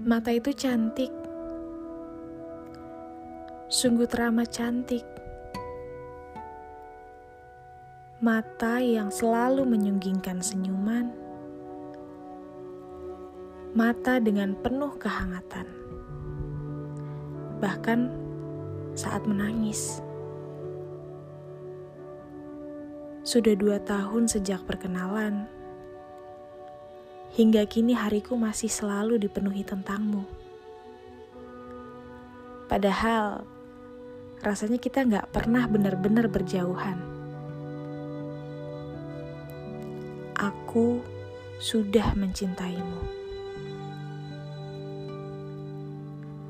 Mata itu cantik, sungguh teramat cantik. Mata yang selalu menyunggingkan senyuman, mata dengan penuh kehangatan, bahkan saat menangis. Sudah dua tahun sejak perkenalan Hingga kini hariku masih selalu dipenuhi tentangmu. Padahal rasanya kita nggak pernah benar-benar berjauhan. Aku sudah mencintaimu.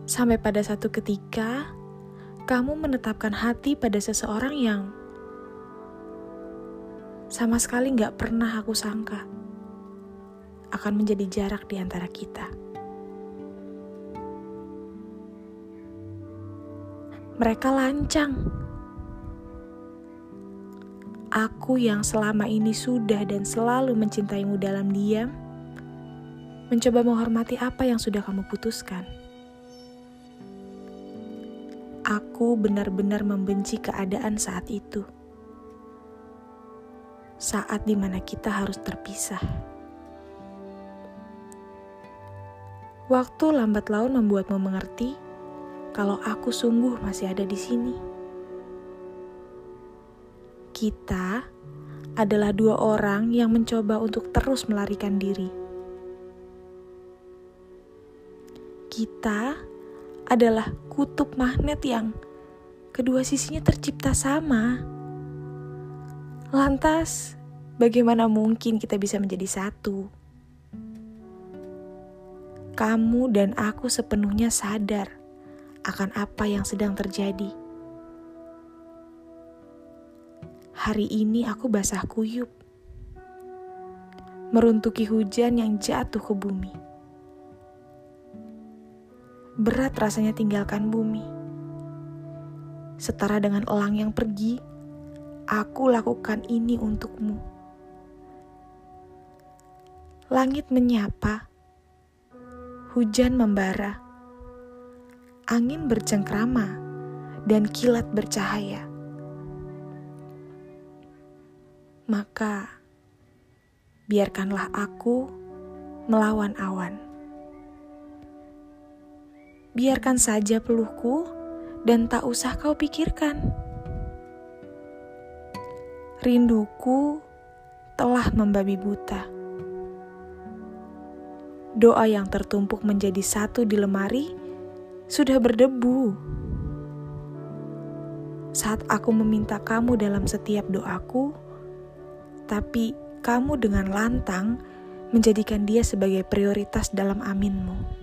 Sampai pada satu ketika, kamu menetapkan hati pada seseorang yang sama sekali nggak pernah aku sangka akan menjadi jarak di antara kita. Mereka lancang. Aku yang selama ini sudah dan selalu mencintaimu dalam diam, mencoba menghormati apa yang sudah kamu putuskan. Aku benar-benar membenci keadaan saat itu. Saat di mana kita harus terpisah. Waktu lambat laun membuatmu mengerti kalau aku sungguh masih ada di sini. Kita adalah dua orang yang mencoba untuk terus melarikan diri. Kita adalah kutub magnet yang kedua sisinya tercipta sama. Lantas, bagaimana mungkin kita bisa menjadi satu? Kamu dan aku sepenuhnya sadar akan apa yang sedang terjadi. Hari ini aku basah kuyup, meruntuki hujan yang jatuh ke bumi. Berat rasanya tinggalkan bumi. Setara dengan elang yang pergi, aku lakukan ini untukmu. Langit menyapa hujan membara, angin bercengkrama, dan kilat bercahaya. Maka, biarkanlah aku melawan awan. Biarkan saja peluhku dan tak usah kau pikirkan. Rinduku telah membabi buta doa yang tertumpuk menjadi satu di lemari sudah berdebu. Saat aku meminta kamu dalam setiap doaku, tapi kamu dengan lantang menjadikan dia sebagai prioritas dalam aminmu.